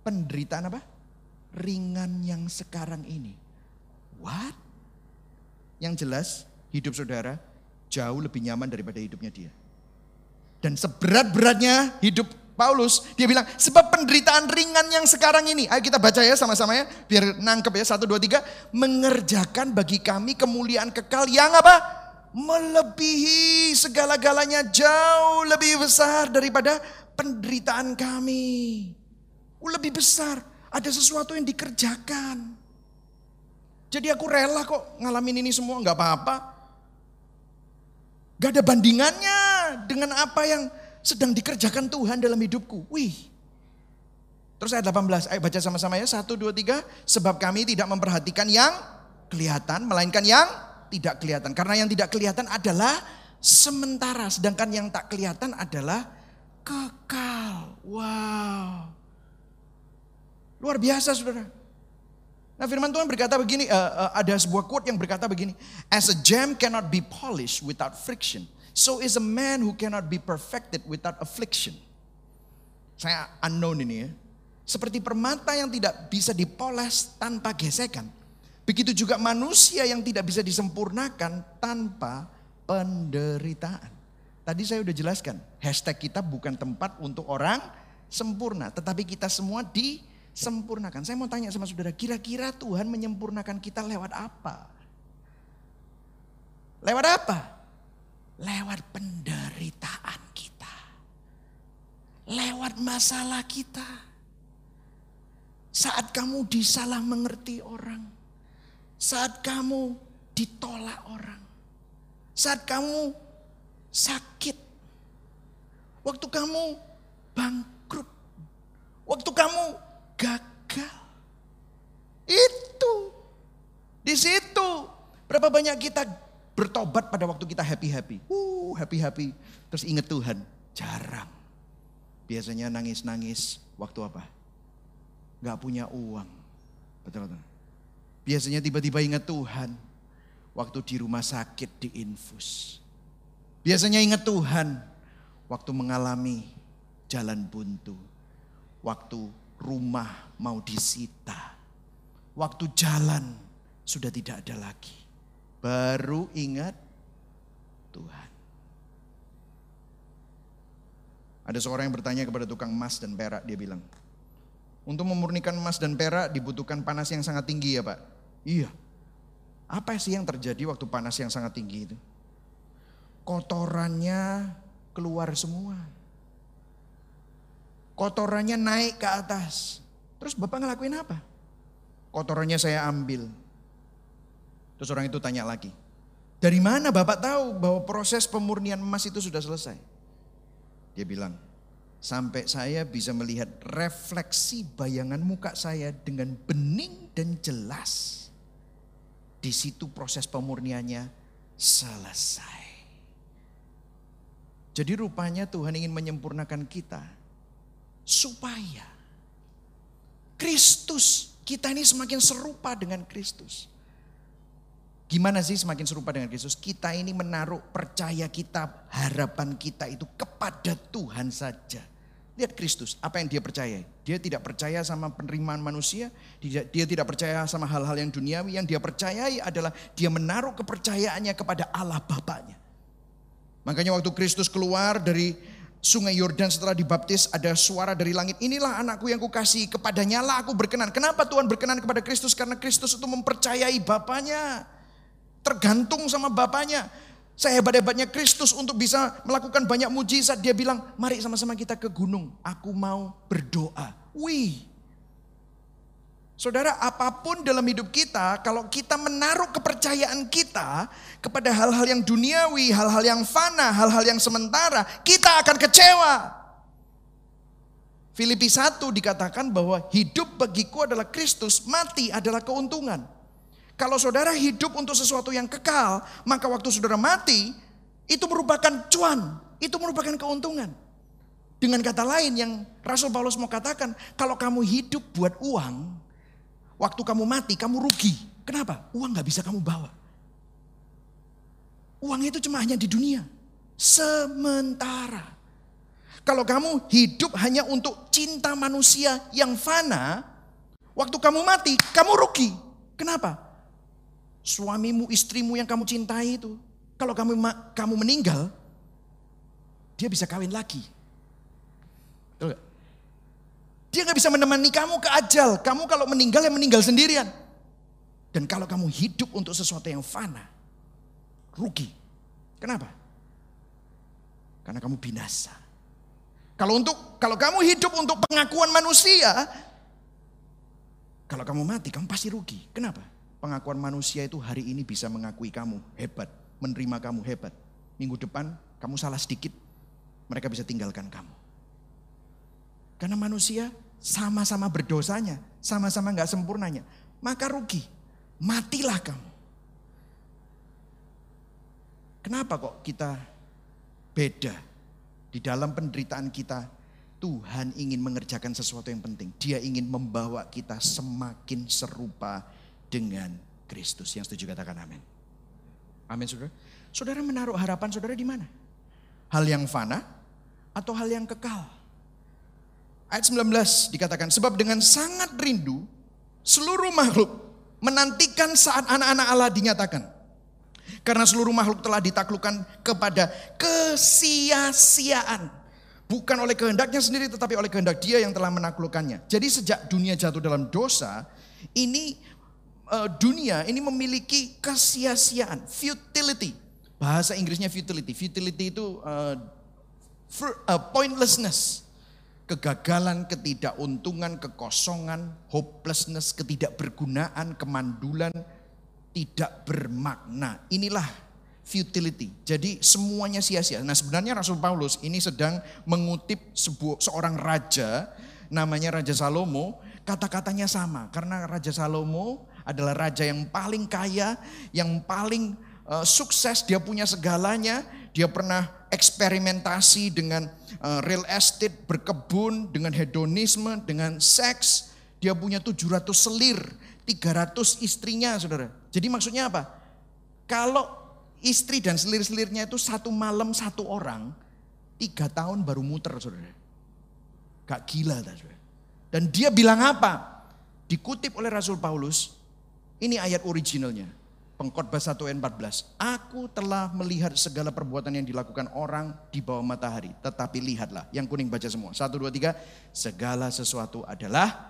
penderitaan apa? Ringan yang sekarang ini. What? Yang jelas hidup saudara jauh lebih nyaman daripada hidupnya dia. Dan seberat-beratnya hidup Paulus, dia bilang, sebab penderitaan ringan yang sekarang ini. Ayo kita baca ya sama-sama ya, biar nangkep ya, satu, dua, tiga. Mengerjakan bagi kami kemuliaan kekal yang apa? Melebihi segala-galanya jauh lebih besar daripada penderitaan kami. Lebih besar, ada sesuatu yang dikerjakan. Jadi aku rela kok ngalamin ini semua, nggak apa-apa. Gak ada bandingannya dengan apa yang sedang dikerjakan Tuhan dalam hidupku. Wih. Terus ayat 18, ayo baca sama-sama ya. Satu, dua, tiga. Sebab kami tidak memperhatikan yang kelihatan, melainkan yang tidak kelihatan. Karena yang tidak kelihatan adalah sementara, sedangkan yang tak kelihatan adalah kekal. Wow. Luar biasa saudara. Nah firman Tuhan berkata begini, uh, uh, ada sebuah quote yang berkata begini. As a gem cannot be polished without friction, so is a man who cannot be perfected without affliction. Saya unknown ini ya. Seperti permata yang tidak bisa dipoles tanpa gesekan. Begitu juga manusia yang tidak bisa disempurnakan tanpa penderitaan. Tadi saya sudah jelaskan, hashtag kita bukan tempat untuk orang sempurna. Tetapi kita semua di sempurnakan. Saya mau tanya sama saudara, kira-kira Tuhan menyempurnakan kita lewat apa? Lewat apa? Lewat penderitaan kita. Lewat masalah kita. Saat kamu disalah mengerti orang. Saat kamu ditolak orang. Saat kamu sakit. Waktu kamu bangkrut. Waktu kamu gagal. Itu. Di situ. Berapa banyak kita bertobat pada waktu kita happy-happy. Uh, happy-happy. Terus ingat Tuhan. Jarang. Biasanya nangis-nangis waktu apa? Gak punya uang. Betul betul. Biasanya tiba-tiba ingat Tuhan. Waktu di rumah sakit di infus. Biasanya ingat Tuhan. Waktu mengalami jalan buntu. Waktu rumah mau disita. Waktu jalan sudah tidak ada lagi. Baru ingat Tuhan. Ada seorang yang bertanya kepada tukang emas dan perak, dia bilang, untuk memurnikan emas dan perak dibutuhkan panas yang sangat tinggi ya Pak? Iya. Apa sih yang terjadi waktu panas yang sangat tinggi itu? Kotorannya keluar semua Kotorannya naik ke atas. Terus Bapak ngelakuin apa? Kotorannya saya ambil. Terus orang itu tanya lagi. Dari mana Bapak tahu bahwa proses pemurnian emas itu sudah selesai? Dia bilang, sampai saya bisa melihat refleksi bayangan muka saya dengan bening dan jelas. Di situ proses pemurniannya selesai. Jadi rupanya Tuhan ingin menyempurnakan kita supaya Kristus kita ini semakin serupa dengan Kristus. Gimana sih semakin serupa dengan Kristus? Kita ini menaruh percaya kita, harapan kita itu kepada Tuhan saja. Lihat Kristus, apa yang dia percaya? Dia tidak percaya sama penerimaan manusia, dia, tidak percaya sama hal-hal yang duniawi. Yang dia percayai adalah dia menaruh kepercayaannya kepada Allah Bapaknya. Makanya waktu Kristus keluar dari sungai Yordan setelah dibaptis ada suara dari langit. Inilah anakku yang kukasih kepadanya lah aku berkenan. Kenapa Tuhan berkenan kepada Kristus? Karena Kristus itu mempercayai Bapaknya. Tergantung sama Bapaknya. Saya hebat-hebatnya Kristus untuk bisa melakukan banyak mujizat. Dia bilang, mari sama-sama kita ke gunung. Aku mau berdoa. Wih, Saudara, apa pun dalam hidup kita, kalau kita menaruh kepercayaan kita kepada hal-hal yang duniawi, hal-hal yang fana, hal-hal yang sementara, kita akan kecewa. Filipi 1 dikatakan bahwa hidup bagiku adalah Kristus, mati adalah keuntungan. Kalau saudara hidup untuk sesuatu yang kekal, maka waktu saudara mati, itu merupakan cuan, itu merupakan keuntungan. Dengan kata lain yang Rasul Paulus mau katakan, kalau kamu hidup buat uang, Waktu kamu mati, kamu rugi. Kenapa? Uang gak bisa kamu bawa. Uang itu cuma hanya di dunia. Sementara. Kalau kamu hidup hanya untuk cinta manusia yang fana, waktu kamu mati, kamu rugi. Kenapa? Suamimu, istrimu yang kamu cintai itu, kalau kamu kamu meninggal, dia bisa kawin lagi. Betul gak? Dia nggak bisa menemani kamu ke ajal. Kamu kalau meninggal ya meninggal sendirian. Dan kalau kamu hidup untuk sesuatu yang fana, rugi. Kenapa? Karena kamu binasa. Kalau untuk kalau kamu hidup untuk pengakuan manusia, kalau kamu mati kamu pasti rugi. Kenapa? Pengakuan manusia itu hari ini bisa mengakui kamu hebat, menerima kamu hebat. Minggu depan kamu salah sedikit, mereka bisa tinggalkan kamu. Karena manusia sama-sama berdosanya, sama-sama nggak sempurnanya, maka rugi. Matilah kamu. Kenapa kok kita beda? Di dalam penderitaan kita, Tuhan ingin mengerjakan sesuatu yang penting. Dia ingin membawa kita semakin serupa dengan Kristus. Yang setuju katakan amin. Amin saudara. Saudara menaruh harapan saudara di mana? Hal yang fana atau hal yang kekal? Ayat 19 dikatakan, sebab dengan sangat rindu seluruh makhluk menantikan saat anak-anak Allah dinyatakan. Karena seluruh makhluk telah ditaklukkan kepada kesia-siaan. Bukan oleh kehendaknya sendiri tetapi oleh kehendak dia yang telah menaklukkannya. Jadi sejak dunia jatuh dalam dosa, ini uh, dunia ini memiliki kesia-siaan, futility. Bahasa Inggrisnya futility. Futility itu uh, for, uh, pointlessness. Kegagalan, ketidakuntungan, kekosongan, hopelessness, ketidakbergunaan, kemandulan, tidak bermakna. Inilah futility. Jadi semuanya sia-sia. Nah sebenarnya Rasul Paulus ini sedang mengutip sebuah seorang raja namanya Raja Salomo. Kata-katanya sama karena Raja Salomo adalah raja yang paling kaya, yang paling uh, sukses, dia punya segalanya, dia pernah eksperimentasi dengan uh, real estate, berkebun, dengan hedonisme, dengan seks. Dia punya 700 selir, 300 istrinya saudara. Jadi maksudnya apa? Kalau istri dan selir-selirnya itu satu malam satu orang, tiga tahun baru muter saudara. Gak gila saudara. Dan dia bilang apa? Dikutip oleh Rasul Paulus, ini ayat originalnya. Pengkhotbah 1 ayat 14. Aku telah melihat segala perbuatan yang dilakukan orang di bawah matahari. Tetapi lihatlah, yang kuning baca semua. Satu, dua, tiga. Segala sesuatu adalah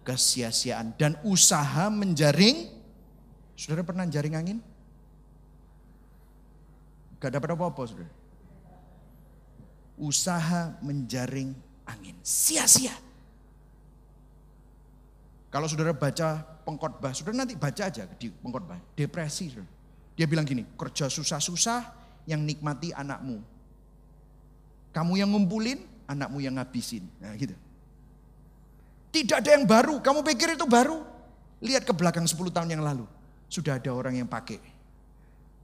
kesia-siaan dan usaha menjaring. Saudara pernah jaring angin? Gak dapat apa-apa saudara. Usaha menjaring angin. Sia-sia. Kalau saudara baca pengkhotbah, saudara nanti baca aja di pengkhotbah. Depresi saudara. Dia bilang gini, kerja susah-susah yang nikmati anakmu. Kamu yang ngumpulin, anakmu yang ngabisin. Nah gitu. Tidak ada yang baru, kamu pikir itu baru. Lihat ke belakang 10 tahun yang lalu. Sudah ada orang yang pakai.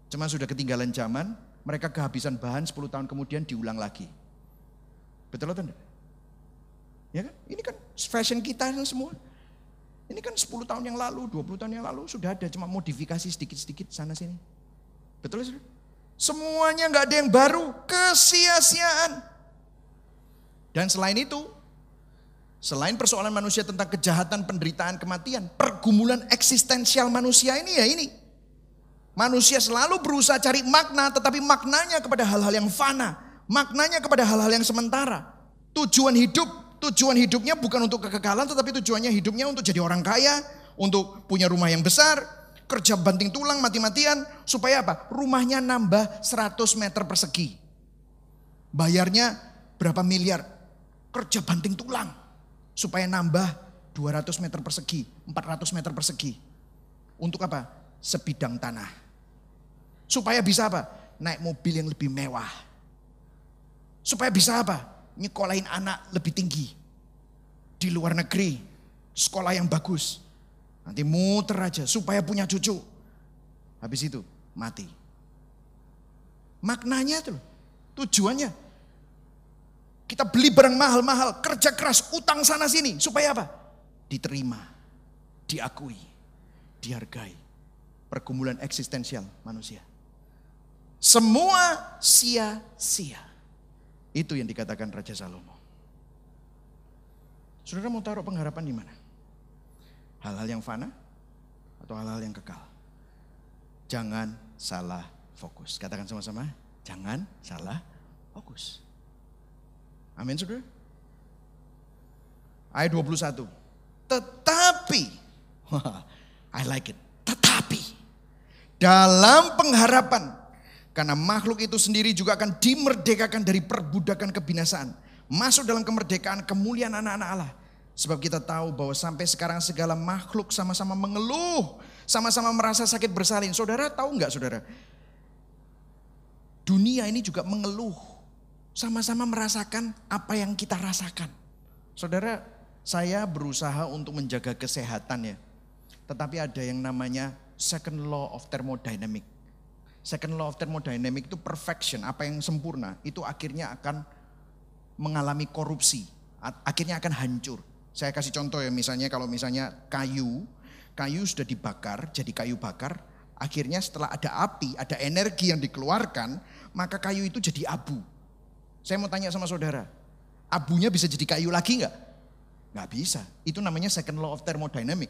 Cuma sudah ketinggalan zaman, mereka kehabisan bahan 10 tahun kemudian diulang lagi. Betul atau enggak? Ya kan? Ini kan fashion kita semua. Ini kan 10 tahun yang lalu, 20 tahun yang lalu sudah ada cuma modifikasi sedikit-sedikit sana sini. Betul ya? Semuanya nggak ada yang baru, kesia-siaan. Dan selain itu, selain persoalan manusia tentang kejahatan, penderitaan, kematian, pergumulan eksistensial manusia ini ya ini. Manusia selalu berusaha cari makna, tetapi maknanya kepada hal-hal yang fana, maknanya kepada hal-hal yang sementara. Tujuan hidup, tujuan hidupnya bukan untuk kekekalan, tetapi tujuannya hidupnya untuk jadi orang kaya, untuk punya rumah yang besar, kerja banting tulang mati-matian, supaya apa? Rumahnya nambah 100 meter persegi. Bayarnya berapa miliar? Kerja banting tulang, supaya nambah 200 meter persegi, 400 meter persegi. Untuk apa? Sebidang tanah. Supaya bisa apa? Naik mobil yang lebih mewah. Supaya bisa apa? Nyekolahin anak lebih tinggi. Di luar negeri. Sekolah yang bagus. Nanti muter aja supaya punya cucu. Habis itu mati. Maknanya tuh, tujuannya. Kita beli barang mahal-mahal, kerja keras, utang sana sini. Supaya apa? Diterima, diakui, dihargai. Pergumulan eksistensial manusia. Semua sia-sia. Itu yang dikatakan Raja Salomo. Saudara mau taruh pengharapan di mana? Hal-hal yang fana atau hal-hal yang kekal? Jangan salah fokus. Katakan sama-sama, jangan salah fokus. Amin saudara. Ayat 21. Tetapi, I like it. Tetapi, dalam pengharapan karena makhluk itu sendiri juga akan dimerdekakan dari perbudakan kebinasaan. Masuk dalam kemerdekaan kemuliaan anak-anak Allah. Sebab kita tahu bahwa sampai sekarang segala makhluk sama-sama mengeluh. Sama-sama merasa sakit bersalin. Saudara tahu nggak saudara? Dunia ini juga mengeluh. Sama-sama merasakan apa yang kita rasakan. Saudara, saya berusaha untuk menjaga kesehatan ya. Tetapi ada yang namanya second law of thermodynamic. Second law of thermodynamic itu perfection, apa yang sempurna, itu akhirnya akan mengalami korupsi, akhirnya akan hancur. Saya kasih contoh ya, misalnya kalau misalnya kayu, kayu sudah dibakar, jadi kayu bakar, akhirnya setelah ada api, ada energi yang dikeluarkan, maka kayu itu jadi abu. Saya mau tanya sama saudara, abunya bisa jadi kayu lagi nggak? Nggak bisa. Itu namanya second law of thermodynamic.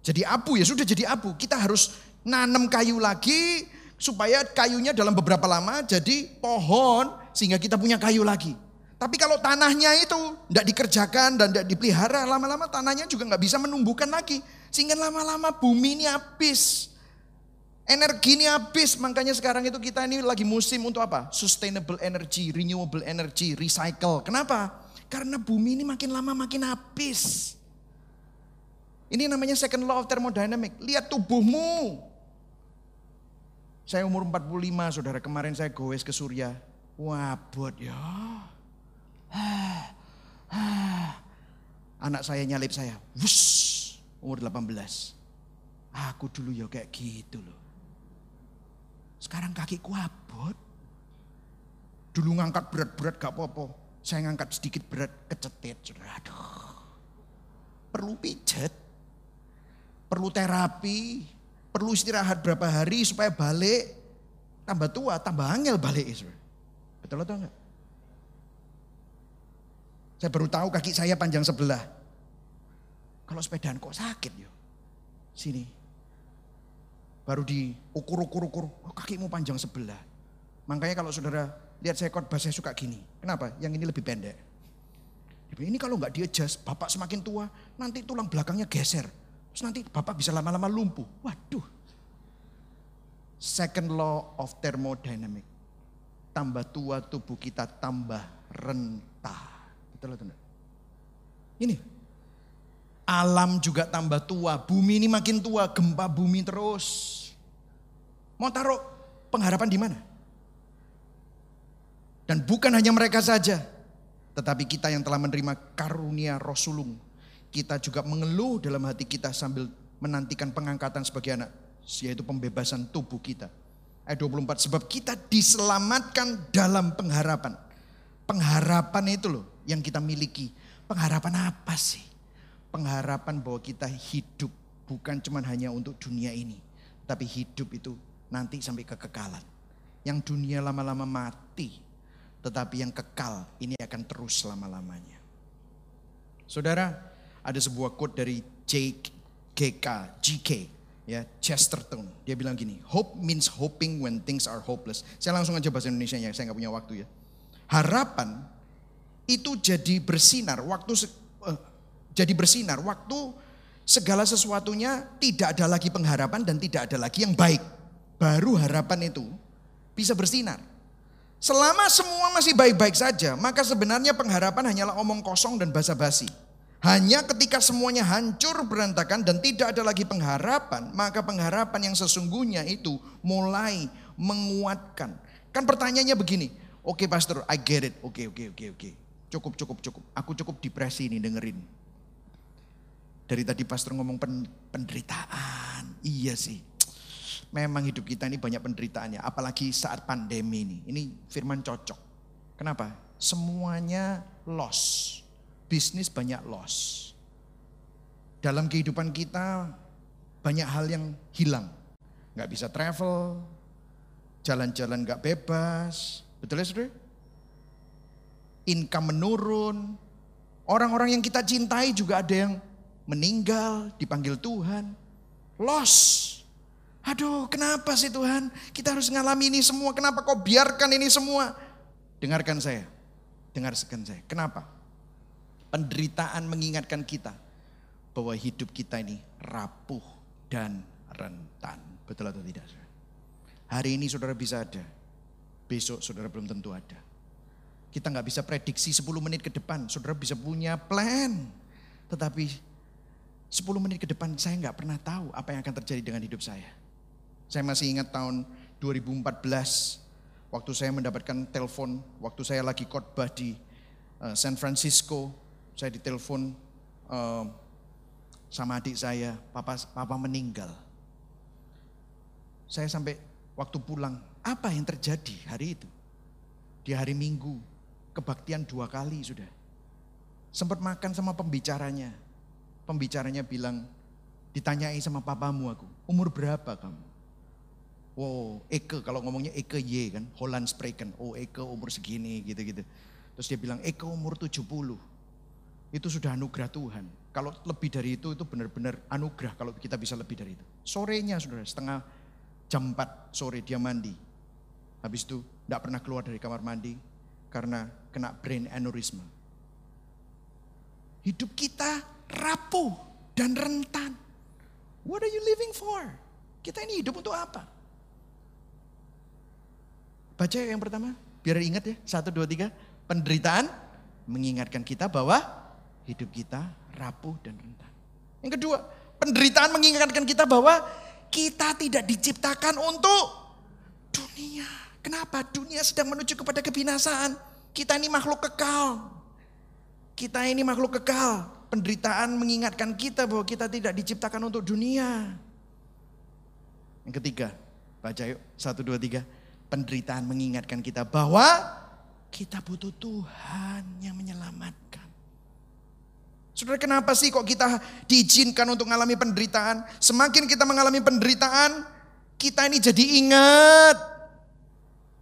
Jadi abu ya sudah jadi abu. Kita harus nanam kayu lagi supaya kayunya dalam beberapa lama jadi pohon sehingga kita punya kayu lagi. Tapi kalau tanahnya itu tidak dikerjakan dan tidak dipelihara, lama-lama tanahnya juga nggak bisa menumbuhkan lagi. Sehingga lama-lama bumi ini habis. Energi ini habis, makanya sekarang itu kita ini lagi musim untuk apa? Sustainable energy, renewable energy, recycle. Kenapa? Karena bumi ini makin lama makin habis. Ini namanya second law of thermodynamic. Lihat tubuhmu. Saya umur 45, saudara. Kemarin saya goes ke Surya. Wabot ya. Anak saya nyalip saya. Wush, umur 18. Aku dulu ya kayak gitu loh. Sekarang kakiku abot. Dulu ngangkat berat-berat gak apa-apa. Saya ngangkat sedikit berat kecetit. Aduh. Perlu pijat. Perlu terapi. Perlu istirahat berapa hari supaya balik. Tambah tua, tambah angel balik. Betul atau enggak? Saya baru tahu kaki saya panjang sebelah. Kalau sepedaan kok sakit yo. Sini, baru diukur-ukur-ukur, oh, kakimu panjang sebelah. Makanya kalau saudara lihat saya khotbah saya suka gini. Kenapa? Yang ini lebih pendek. Ini kalau nggak diadjust, bapak semakin tua, nanti tulang belakangnya geser. Terus nanti bapak bisa lama-lama lumpuh. Waduh. Second law of thermodynamic. Tambah tua tubuh kita tambah rentah. Betul atau enggak? Ini Alam juga tambah tua, bumi ini makin tua, gempa bumi terus. Mau taruh pengharapan di mana? Dan bukan hanya mereka saja, tetapi kita yang telah menerima karunia Rasulung, kita juga mengeluh dalam hati kita sambil menantikan pengangkatan sebagai anak, yaitu pembebasan tubuh kita. Ayat 24, sebab kita diselamatkan dalam pengharapan. Pengharapan itu loh yang kita miliki. Pengharapan apa sih? pengharapan bahwa kita hidup bukan cuma hanya untuk dunia ini, tapi hidup itu nanti sampai kekekalan. Yang dunia lama-lama mati, tetapi yang kekal ini akan terus selama-lamanya. Saudara, ada sebuah quote dari Jake GK, GK, ya Chesterton. Dia bilang gini, hope means hoping when things are hopeless. Saya langsung aja bahasa Indonesia ya, saya nggak punya waktu ya. Harapan itu jadi bersinar waktu jadi bersinar. Waktu segala sesuatunya tidak ada lagi pengharapan dan tidak ada lagi yang baik. Baru harapan itu bisa bersinar. Selama semua masih baik-baik saja, maka sebenarnya pengharapan hanyalah omong kosong dan basa-basi. Hanya ketika semuanya hancur berantakan dan tidak ada lagi pengharapan, maka pengharapan yang sesungguhnya itu mulai menguatkan. Kan pertanyaannya begini, oke okay, pastor, I get it, oke okay, oke okay, oke okay, oke. Okay. Cukup cukup cukup, aku cukup depresi ini dengerin. Dari tadi pastor ngomong pen, penderitaan. Iya sih. Memang hidup kita ini banyak penderitaannya. Apalagi saat pandemi ini. Ini firman cocok. Kenapa? Semuanya loss. Bisnis banyak loss. Dalam kehidupan kita banyak hal yang hilang. Gak bisa travel, jalan-jalan gak bebas. Betul ya saudara? Income menurun. Orang-orang yang kita cintai juga ada yang meninggal, dipanggil Tuhan, loss. Aduh, kenapa sih Tuhan? Kita harus ngalami ini semua. Kenapa kau biarkan ini semua? Dengarkan saya. Dengarkan saya. Kenapa? Penderitaan mengingatkan kita bahwa hidup kita ini rapuh dan rentan. Betul atau tidak? Hari ini saudara bisa ada. Besok saudara belum tentu ada. Kita nggak bisa prediksi 10 menit ke depan. Saudara bisa punya plan. Tetapi 10 menit ke depan saya nggak pernah tahu apa yang akan terjadi dengan hidup saya. Saya masih ingat tahun 2014 waktu saya mendapatkan telepon waktu saya lagi khotbah di uh, San Francisco, saya ditelepon uh, sama adik saya, papa papa meninggal. Saya sampai waktu pulang, apa yang terjadi hari itu? Di hari Minggu, kebaktian dua kali sudah. Sempat makan sama pembicaranya. Pembicaranya bilang, ditanyai sama papamu aku, umur berapa kamu? Wow, Eke kalau ngomongnya Eke Y kan, Holland Spreken. Oh Eke umur segini gitu-gitu. Terus dia bilang Eke umur 70. Itu sudah anugerah Tuhan. Kalau lebih dari itu, itu benar-benar anugerah kalau kita bisa lebih dari itu. Sorenya saudara, setengah jam 4 sore dia mandi. Habis itu tidak pernah keluar dari kamar mandi karena kena brain aneurysma. Hidup kita rapuh dan rentan. What are you living for? Kita ini hidup untuk apa? Baca yang pertama, biar ingat ya. Satu, dua, tiga. Penderitaan mengingatkan kita bahwa hidup kita rapuh dan rentan. Yang kedua, penderitaan mengingatkan kita bahwa kita tidak diciptakan untuk dunia. Kenapa? Dunia sedang menuju kepada kebinasaan. Kita ini makhluk kekal. Kita ini makhluk kekal. Penderitaan mengingatkan kita bahwa kita tidak diciptakan untuk dunia. Yang ketiga, baca yuk. Satu, dua, tiga. Penderitaan mengingatkan kita bahwa kita butuh Tuhan yang menyelamatkan. Saudara kenapa sih kok kita diizinkan untuk mengalami penderitaan? Semakin kita mengalami penderitaan, kita ini jadi ingat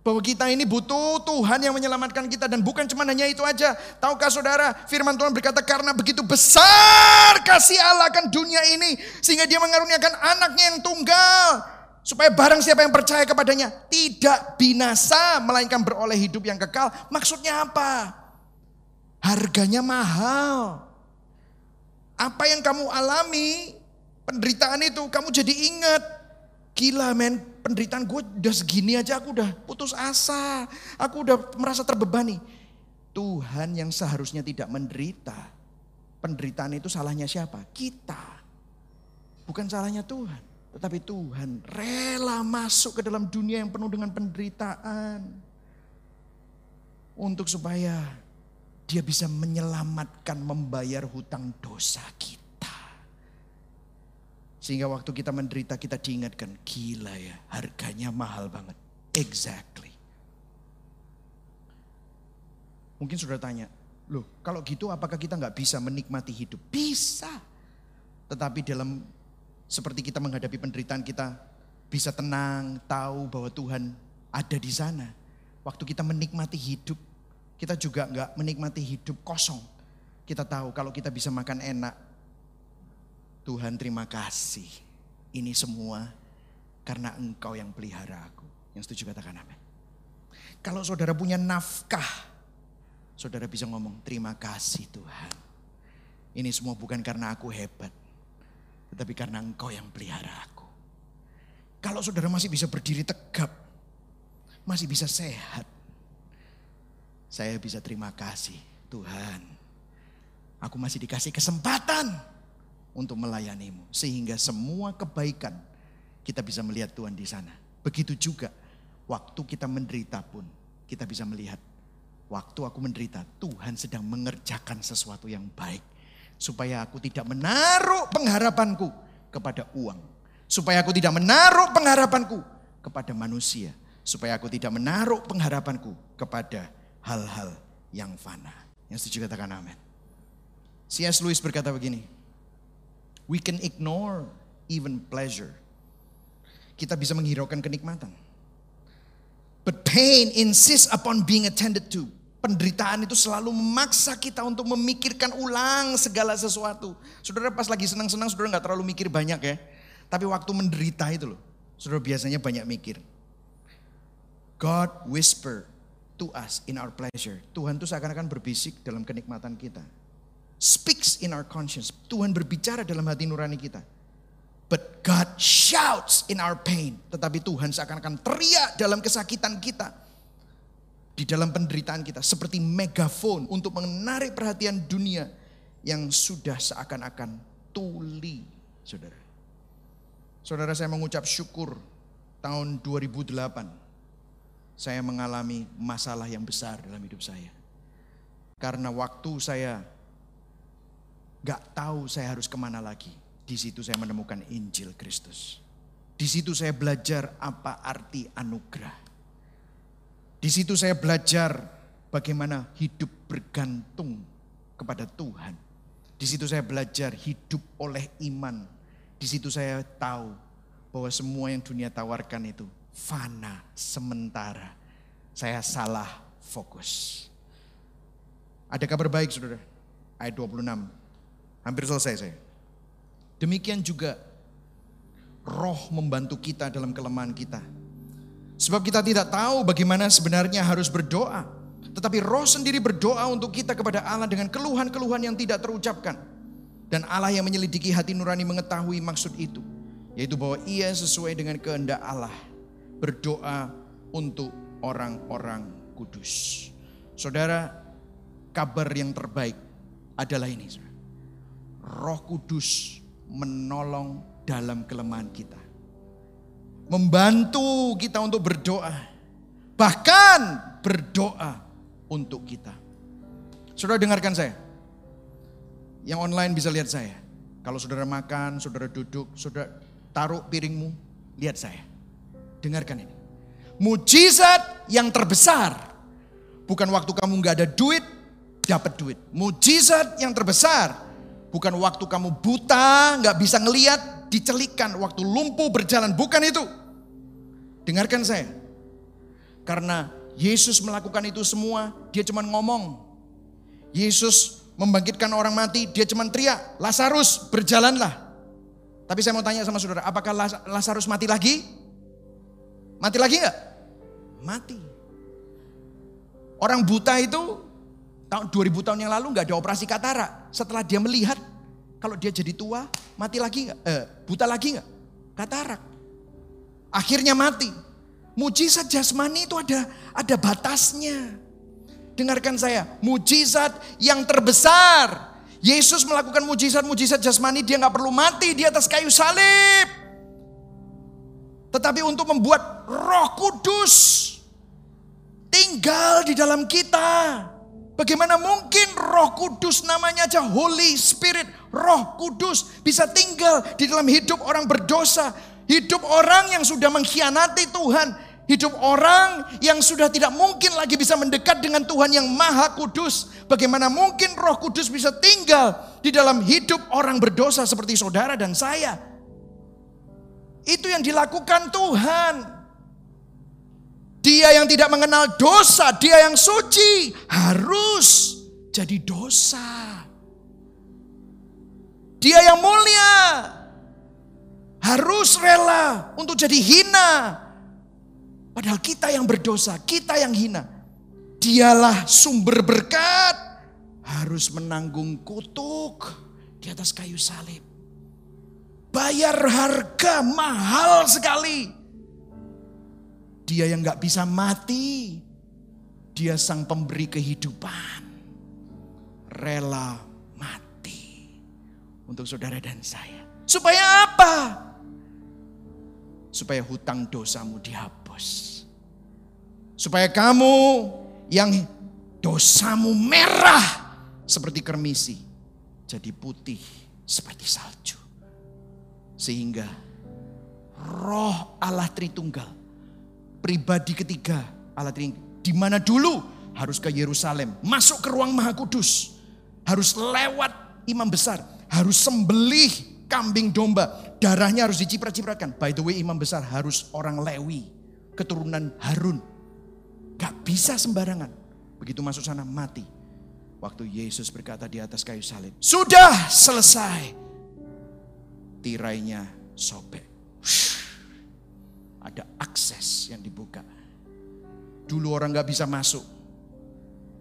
bahwa kita ini butuh Tuhan yang menyelamatkan kita dan bukan cuma hanya itu aja. Tahukah saudara, firman Tuhan berkata karena begitu besar kasih Allah akan dunia ini sehingga dia mengaruniakan anaknya yang tunggal supaya barang siapa yang percaya kepadanya tidak binasa melainkan beroleh hidup yang kekal. Maksudnya apa? Harganya mahal. Apa yang kamu alami, penderitaan itu kamu jadi ingat. Gila men, penderitaan gue udah segini aja aku udah putus asa. Aku udah merasa terbebani. Tuhan yang seharusnya tidak menderita. Penderitaan itu salahnya siapa? Kita. Bukan salahnya Tuhan. Tetapi Tuhan rela masuk ke dalam dunia yang penuh dengan penderitaan. Untuk supaya dia bisa menyelamatkan, membayar hutang dosa kita. Sehingga waktu kita menderita kita diingatkan, gila ya harganya mahal banget. Exactly. Mungkin sudah tanya, loh kalau gitu apakah kita nggak bisa menikmati hidup? Bisa. Tetapi dalam seperti kita menghadapi penderitaan kita bisa tenang, tahu bahwa Tuhan ada di sana. Waktu kita menikmati hidup, kita juga nggak menikmati hidup kosong. Kita tahu kalau kita bisa makan enak, Tuhan terima kasih. Ini semua karena engkau yang pelihara aku. Yang setuju katakan amin. Kalau saudara punya nafkah, saudara bisa ngomong terima kasih Tuhan. Ini semua bukan karena aku hebat, tetapi karena engkau yang pelihara aku. Kalau saudara masih bisa berdiri tegap, masih bisa sehat, saya bisa terima kasih Tuhan. Aku masih dikasih kesempatan untuk melayanimu. Sehingga semua kebaikan kita bisa melihat Tuhan di sana. Begitu juga waktu kita menderita pun kita bisa melihat. Waktu aku menderita Tuhan sedang mengerjakan sesuatu yang baik. Supaya aku tidak menaruh pengharapanku kepada uang. Supaya aku tidak menaruh pengharapanku kepada manusia. Supaya aku tidak menaruh pengharapanku kepada hal-hal yang fana. Yang setuju katakan amin. C.S. Lewis berkata begini, We can ignore even pleasure. Kita bisa menghiraukan kenikmatan. But pain insists upon being attended to. Penderitaan itu selalu memaksa kita untuk memikirkan ulang segala sesuatu. Saudara pas lagi senang-senang, saudara nggak terlalu mikir banyak ya. Tapi waktu menderita itu loh, saudara biasanya banyak mikir. God whisper to us in our pleasure. Tuhan tuh seakan-akan berbisik dalam kenikmatan kita. Speaks in our conscience. Tuhan berbicara dalam hati nurani kita. But God shouts in our pain. Tetapi Tuhan seakan-akan teriak dalam kesakitan kita. Di dalam penderitaan kita. Seperti megafon untuk menarik perhatian dunia yang sudah seakan-akan tuli. Saudara. Saudara saya mengucap syukur tahun 2008 saya mengalami masalah yang besar dalam hidup saya. Karena waktu saya Gak tahu saya harus ke mana lagi. Di situ saya menemukan Injil Kristus. Di situ saya belajar apa arti anugerah. Di situ saya belajar bagaimana hidup bergantung kepada Tuhan. Di situ saya belajar hidup oleh iman. Di situ saya tahu bahwa semua yang dunia tawarkan itu fana, sementara. Saya salah fokus. Ada kabar baik saudara. Ayat 26. Hampir selesai saya. Demikian juga roh membantu kita dalam kelemahan kita. Sebab kita tidak tahu bagaimana sebenarnya harus berdoa. Tetapi roh sendiri berdoa untuk kita kepada Allah dengan keluhan-keluhan yang tidak terucapkan. Dan Allah yang menyelidiki hati nurani mengetahui maksud itu. Yaitu bahwa ia sesuai dengan kehendak Allah. Berdoa untuk orang-orang kudus. Saudara, kabar yang terbaik adalah ini. Roh Kudus menolong dalam kelemahan kita. Membantu kita untuk berdoa. Bahkan berdoa untuk kita. Saudara dengarkan saya. Yang online bisa lihat saya. Kalau saudara makan, saudara duduk, saudara taruh piringmu, lihat saya. Dengarkan ini. Mujizat yang terbesar. Bukan waktu kamu nggak ada duit, dapat duit. Mujizat yang terbesar Bukan waktu kamu buta, nggak bisa ngeliat, dicelikan. Waktu lumpuh berjalan, bukan itu. Dengarkan saya. Karena Yesus melakukan itu semua, dia cuma ngomong. Yesus membangkitkan orang mati, dia cuma teriak, Lazarus berjalanlah. Tapi saya mau tanya sama saudara, apakah Lazarus mati lagi? Mati lagi nggak? Mati. Orang buta itu tahun 2000 tahun yang lalu nggak ada operasi katarak. Setelah dia melihat kalau dia jadi tua, mati lagi nggak? Eh, buta lagi nggak? Katarak. Akhirnya mati. Mujizat jasmani itu ada ada batasnya. Dengarkan saya, mujizat yang terbesar. Yesus melakukan mujizat-mujizat jasmani, dia nggak perlu mati di atas kayu salib. Tetapi untuk membuat roh kudus tinggal di dalam kita. Bagaimana mungkin roh kudus namanya aja Holy Spirit. Roh kudus bisa tinggal di dalam hidup orang berdosa. Hidup orang yang sudah mengkhianati Tuhan. Hidup orang yang sudah tidak mungkin lagi bisa mendekat dengan Tuhan yang maha kudus. Bagaimana mungkin roh kudus bisa tinggal di dalam hidup orang berdosa seperti saudara dan saya. Itu yang dilakukan Tuhan. Dia yang tidak mengenal dosa, dia yang suci harus jadi dosa. Dia yang mulia harus rela untuk jadi hina. Padahal kita yang berdosa, kita yang hina. Dialah sumber berkat harus menanggung kutuk di atas kayu salib. Bayar harga mahal sekali dia yang gak bisa mati. Dia sang pemberi kehidupan. Rela mati. Untuk saudara dan saya. Supaya apa? Supaya hutang dosamu dihapus. Supaya kamu yang dosamu merah seperti kermisi. Jadi putih seperti salju. Sehingga roh Allah Tritunggal pribadi ketiga Allah Trinity. Di mana dulu harus ke Yerusalem, masuk ke ruang Maha Kudus, harus lewat imam besar, harus sembelih kambing domba, darahnya harus diciprat-cipratkan. By the way, imam besar harus orang Lewi, keturunan Harun. Gak bisa sembarangan. Begitu masuk sana mati. Waktu Yesus berkata di atas kayu salib, sudah selesai. Tirainya sobek ada akses yang dibuka. Dulu orang nggak bisa masuk.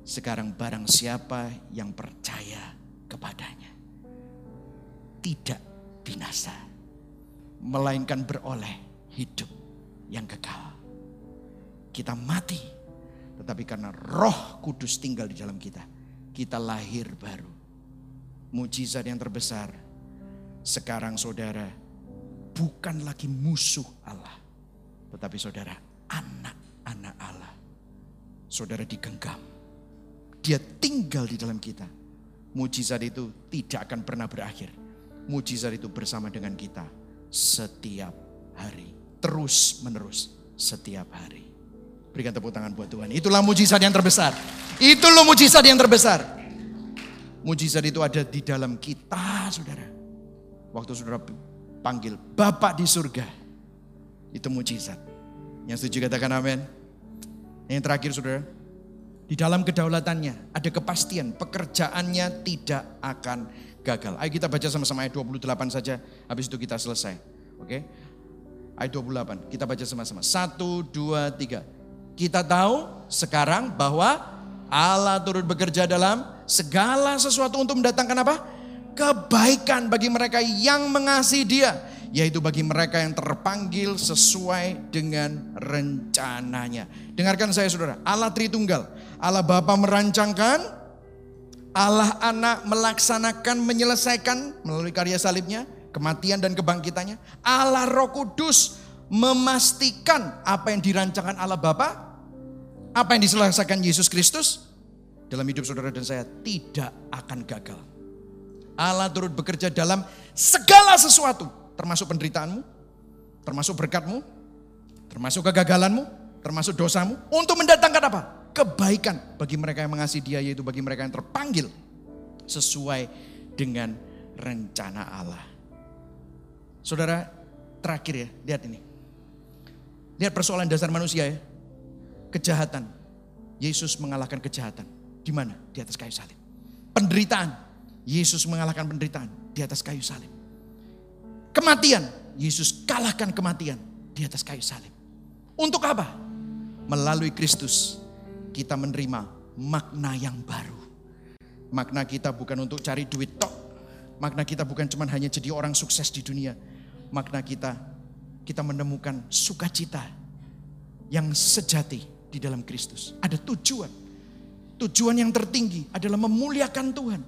Sekarang barang siapa yang percaya kepadanya. Tidak binasa. Melainkan beroleh hidup yang kekal. Kita mati. Tetapi karena roh kudus tinggal di dalam kita. Kita lahir baru. Mujizat yang terbesar. Sekarang saudara bukan lagi musuh Allah tetapi saudara, anak-anak Allah. Saudara digenggam. Dia tinggal di dalam kita. mujizat itu tidak akan pernah berakhir. Mujizat itu bersama dengan kita setiap hari. Terus menerus setiap hari. Berikan tepuk tangan buat Tuhan. Itulah mujizat yang terbesar. Itu loh mujizat yang terbesar. Mujizat itu ada di dalam kita, saudara. Waktu saudara panggil Bapak di surga. Itu mujizat. Yang setuju katakan amin. Yang terakhir saudara. Di dalam kedaulatannya ada kepastian pekerjaannya tidak akan gagal. Ayo kita baca sama-sama ayat 28 saja. Habis itu kita selesai. Oke. Ayat 28. Kita baca sama-sama. Satu, dua, tiga. Kita tahu sekarang bahwa Allah turut bekerja dalam segala sesuatu untuk mendatangkan apa? Kebaikan bagi mereka yang mengasihi dia. Yaitu bagi mereka yang terpanggil sesuai dengan rencananya. Dengarkan saya saudara, Allah Tritunggal. Allah Bapa merancangkan, Allah Anak melaksanakan, menyelesaikan melalui karya salibnya, kematian dan kebangkitannya. Allah Roh Kudus memastikan apa yang dirancangkan Allah Bapa, apa yang diselesaikan Yesus Kristus dalam hidup saudara dan saya tidak akan gagal. Allah turut bekerja dalam segala sesuatu, termasuk penderitaanmu, termasuk berkatmu, termasuk kegagalanmu, termasuk dosamu, untuk mendatangkan apa? Kebaikan bagi mereka yang mengasihi dia, yaitu bagi mereka yang terpanggil sesuai dengan rencana Allah. Saudara, terakhir ya, lihat ini. Lihat persoalan dasar manusia ya. Kejahatan. Yesus mengalahkan kejahatan. Di mana? Di atas kayu salib. Penderitaan. Yesus mengalahkan penderitaan di atas kayu salib. Kematian. Yesus kalahkan kematian di atas kayu salib. Untuk apa? Melalui Kristus kita menerima makna yang baru. Makna kita bukan untuk cari duit tok. Makna kita bukan cuma hanya jadi orang sukses di dunia. Makna kita kita menemukan sukacita yang sejati di dalam Kristus. Ada tujuan. Tujuan yang tertinggi adalah memuliakan Tuhan.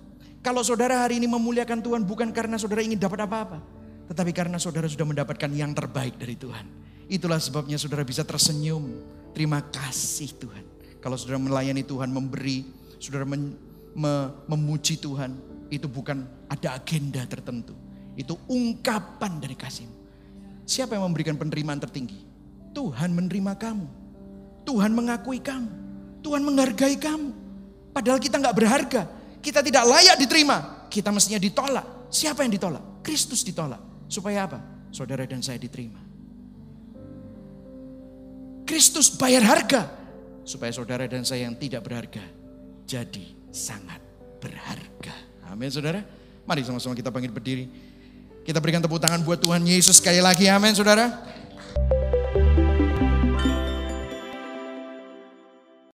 Kalau saudara hari ini memuliakan Tuhan bukan karena saudara ingin dapat apa-apa. Tetapi karena saudara sudah mendapatkan yang terbaik dari Tuhan. Itulah sebabnya saudara bisa tersenyum. Terima kasih Tuhan. Kalau saudara melayani Tuhan, memberi, saudara men, me, memuji Tuhan. Itu bukan ada agenda tertentu. Itu ungkapan dari kasihmu. Siapa yang memberikan penerimaan tertinggi? Tuhan menerima kamu. Tuhan mengakui kamu. Tuhan menghargai kamu. Padahal kita nggak berharga. Kita tidak layak diterima. Kita mestinya ditolak. Siapa yang ditolak? Kristus ditolak. Supaya apa? Saudara dan saya diterima. Kristus bayar harga. Supaya saudara dan saya yang tidak berharga. Jadi sangat berharga. Amin saudara. Mari sama-sama kita panggil berdiri. Kita berikan tepuk tangan buat Tuhan Yesus sekali lagi. Amin saudara.